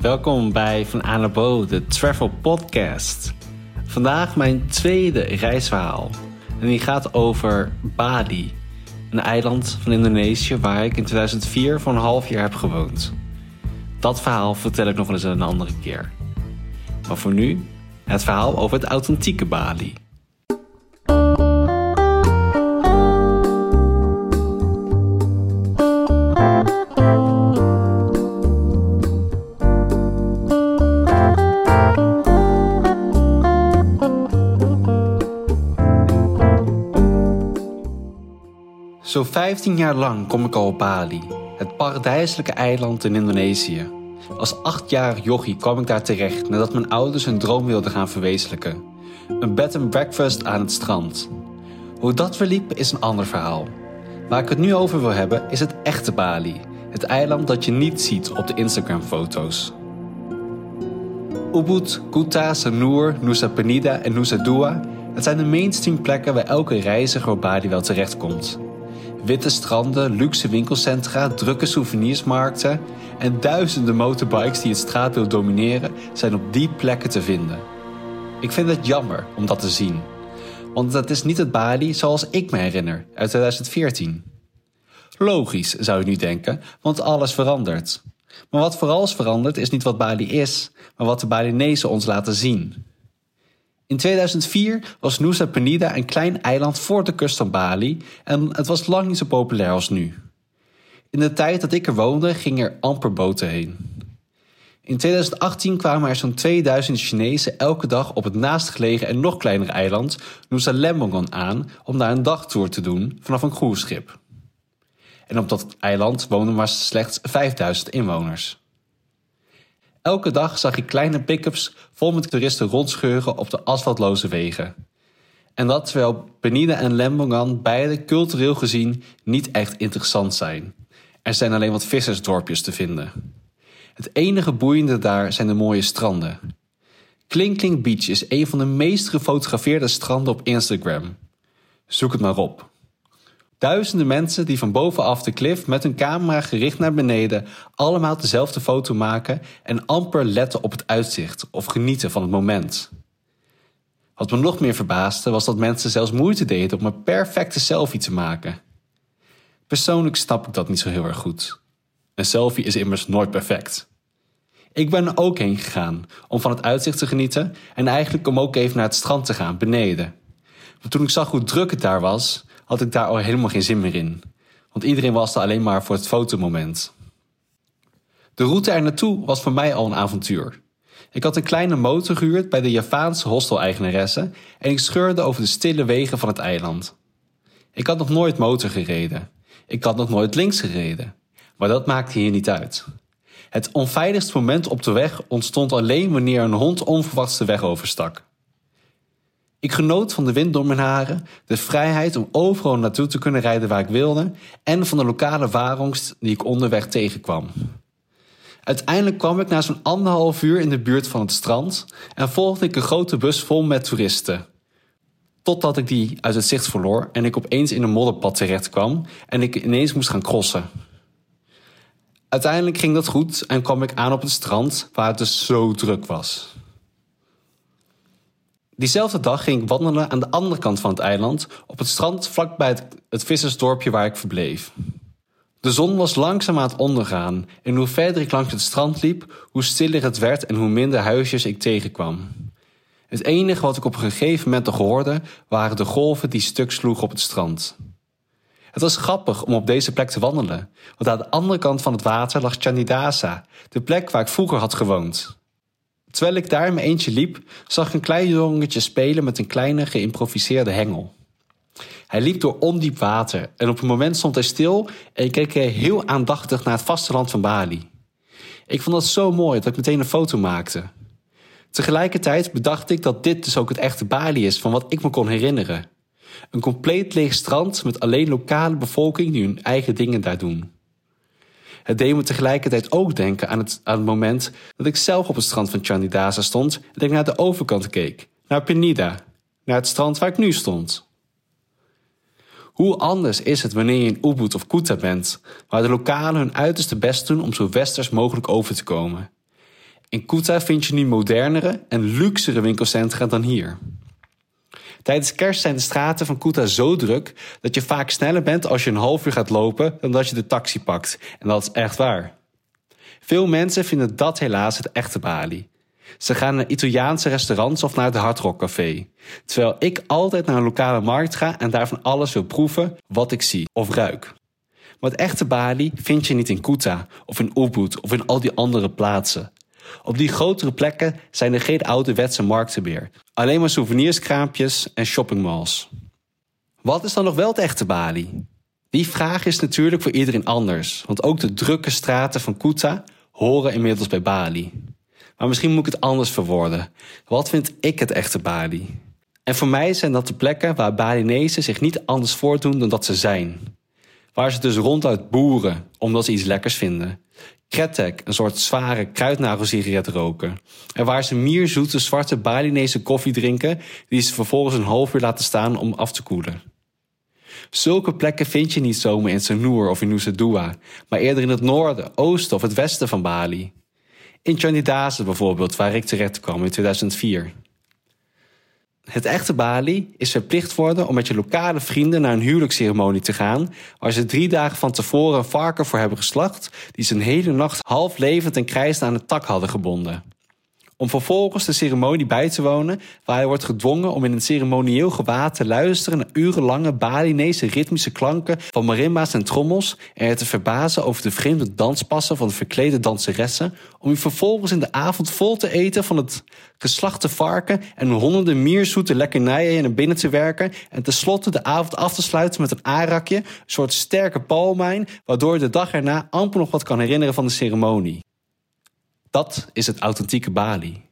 Welkom bij Van A naar Bo, de Travel Podcast. Vandaag mijn tweede reisverhaal. En die gaat over Bali, een eiland van Indonesië waar ik in 2004 voor een half jaar heb gewoond. Dat verhaal vertel ik nog wel eens een andere keer. Maar voor nu het verhaal over het authentieke Bali. Zo 15 jaar lang kom ik al op Bali, het paradijselijke eiland in Indonesië. Als achtjarig jochie kwam ik daar terecht nadat mijn ouders hun droom wilden gaan verwezenlijken. Een bed and breakfast aan het strand. Hoe dat verliep is een ander verhaal. Waar ik het nu over wil hebben is het echte Bali. Het eiland dat je niet ziet op de Instagram-foto's. Ubud, Kuta, Sanur, Nusa Penida en Nusa Dua... het zijn de mainstream plekken waar elke reiziger op Bali wel terechtkomt. Witte stranden, luxe winkelcentra, drukke souvenirsmarkten en duizenden motorbikes die het straatbeeld domineren zijn op die plekken te vinden. Ik vind het jammer om dat te zien, want dat is niet het Bali zoals ik me herinner uit 2014. Logisch zou je nu denken, want alles verandert. Maar wat vooral is veranderd is niet wat Bali is, maar wat de Balinezen ons laten zien. In 2004 was Nusa Penida een klein eiland voor de kust van Bali en het was lang niet zo populair als nu. In de tijd dat ik er woonde gingen er amper boten heen. In 2018 kwamen er zo'n 2000 Chinezen elke dag op het naastgelegen en nog kleinere eiland Nusa Lembongan aan om daar een dagtour te doen vanaf een cruiseschip. En op dat eiland woonden maar slechts 5000 inwoners. Elke dag zag ik kleine pick-ups vol met toeristen rondscheuren op de asfaltloze wegen. En dat terwijl Penida en Lembongan beide cultureel gezien niet echt interessant zijn. Er zijn alleen wat vissersdorpjes te vinden. Het enige boeiende daar zijn de mooie stranden. Klinkling Beach is een van de meest gefotografeerde stranden op Instagram. Zoek het maar op. Duizenden mensen die van bovenaf de klif met hun camera gericht naar beneden allemaal dezelfde foto maken en amper letten op het uitzicht of genieten van het moment. Wat me nog meer verbaasde was dat mensen zelfs moeite deden om een perfecte selfie te maken. Persoonlijk snap ik dat niet zo heel erg goed. Een selfie is immers nooit perfect. Ik ben er ook heen gegaan om van het uitzicht te genieten en eigenlijk om ook even naar het strand te gaan beneden. Maar toen ik zag hoe druk het daar was, had ik daar al helemaal geen zin meer in. Want iedereen was er alleen maar voor het fotomoment. De route er naartoe was voor mij al een avontuur. Ik had een kleine motor gehuurd bij de Javaanse hostel-eigenaresse en ik scheurde over de stille wegen van het eiland. Ik had nog nooit motor gereden. Ik had nog nooit links gereden. Maar dat maakte hier niet uit. Het onveiligste moment op de weg ontstond alleen wanneer een hond onverwachts de weg overstak. Ik genoot van de wind door mijn haren, de vrijheid om overal naartoe te kunnen rijden waar ik wilde en van de lokale warongst die ik onderweg tegenkwam. Uiteindelijk kwam ik na zo'n anderhalf uur in de buurt van het strand en volgde ik een grote bus vol met toeristen. Totdat ik die uit het zicht verloor en ik opeens in een modderpad terecht kwam en ik ineens moest gaan crossen. Uiteindelijk ging dat goed en kwam ik aan op het strand waar het dus zo druk was. Diezelfde dag ging ik wandelen aan de andere kant van het eiland, op het strand vlakbij het, het vissersdorpje waar ik verbleef. De zon was langzaam aan het ondergaan en hoe verder ik langs het strand liep, hoe stiller het werd en hoe minder huisjes ik tegenkwam. Het enige wat ik op een gegeven moment nog hoorde, waren de golven die stuk sloegen op het strand. Het was grappig om op deze plek te wandelen, want aan de andere kant van het water lag Candidasa, de plek waar ik vroeger had gewoond. Terwijl ik daar in mijn eentje liep, zag ik een klein jongetje spelen met een kleine geïmproviseerde hengel. Hij liep door ondiep water en op een moment stond hij stil en keek heel aandachtig naar het vasteland van Bali. Ik vond dat zo mooi dat ik meteen een foto maakte. Tegelijkertijd bedacht ik dat dit dus ook het echte Bali is van wat ik me kon herinneren. Een compleet leeg strand met alleen lokale bevolking die hun eigen dingen daar doen. Het deed me tegelijkertijd ook denken aan het, moment dat ik zelf op het strand van Chandidasa stond en ik naar de overkant keek, naar Penida, naar het strand waar ik nu stond. Hoe anders is het wanneer je in Ubud of Kuta bent, waar de lokalen hun uiterste best doen om zo westers mogelijk over te komen. In Kuta vind je nu modernere en luxere winkelcentra dan hier. Tijdens kerst zijn de straten van Kuta zo druk dat je vaak sneller bent als je een half uur gaat lopen dan dat je de taxi pakt. En dat is echt waar. Veel mensen vinden dat helaas het echte Bali. Ze gaan naar Italiaanse restaurants of naar het Hard Rock Café. Terwijl ik altijd naar een lokale markt ga en daarvan alles wil proeven wat ik zie of ruik. Maar het echte Bali vind je niet in Kuta of in Ubud of in al die andere plaatsen. Op die grotere plekken zijn er geen ouderwetse markten meer. Alleen maar souvenirskraampjes en shoppingmalls. Wat is dan nog wel het echte Bali? Die vraag is natuurlijk voor iedereen anders, want ook de drukke straten van Kuta horen inmiddels bij Bali. Maar misschien moet ik het anders verwoorden. Wat vind ik het echte Bali? En voor mij zijn dat de plekken waar Balinezen zich niet anders voordoen dan dat ze zijn. Waar ze dus ronduit boeren omdat ze iets lekkers vinden. Kretek, een soort zware kruidnagelsigaret roken. En waar ze mierzoete zwarte Balinese koffie drinken, die ze vervolgens een half uur laten staan om af te koelen. Zulke plekken vind je niet zomaar in Sanur of in Nusa Dua, maar eerder in het noorden, oosten of het westen van Bali. In Chandidase bijvoorbeeld, waar ik terecht kwam in 2004. Het echte Bali is verplicht worden om met je lokale vrienden naar een huwelijksceremonie te gaan, waar ze drie dagen van tevoren een varken voor hebben geslacht, die ze een hele nacht half levend en krijsend aan het tak hadden gebonden om vervolgens de ceremonie bij te wonen, waar hij wordt gedwongen om in een ceremonieel gewaad te luisteren naar urenlange Balinese ritmische klanken van marimba's en trommels en je te verbazen over de vreemde danspassen van de verklede danseressen, om je vervolgens in de avond vol te eten van het geslachte varken en honderden mierzoete lekkernijen naar binnen te werken en tenslotte de avond af te sluiten met een arakje, een soort sterke palmijn, waardoor je de dag erna amper nog wat kan herinneren van de ceremonie. Dat is het authentieke Bali.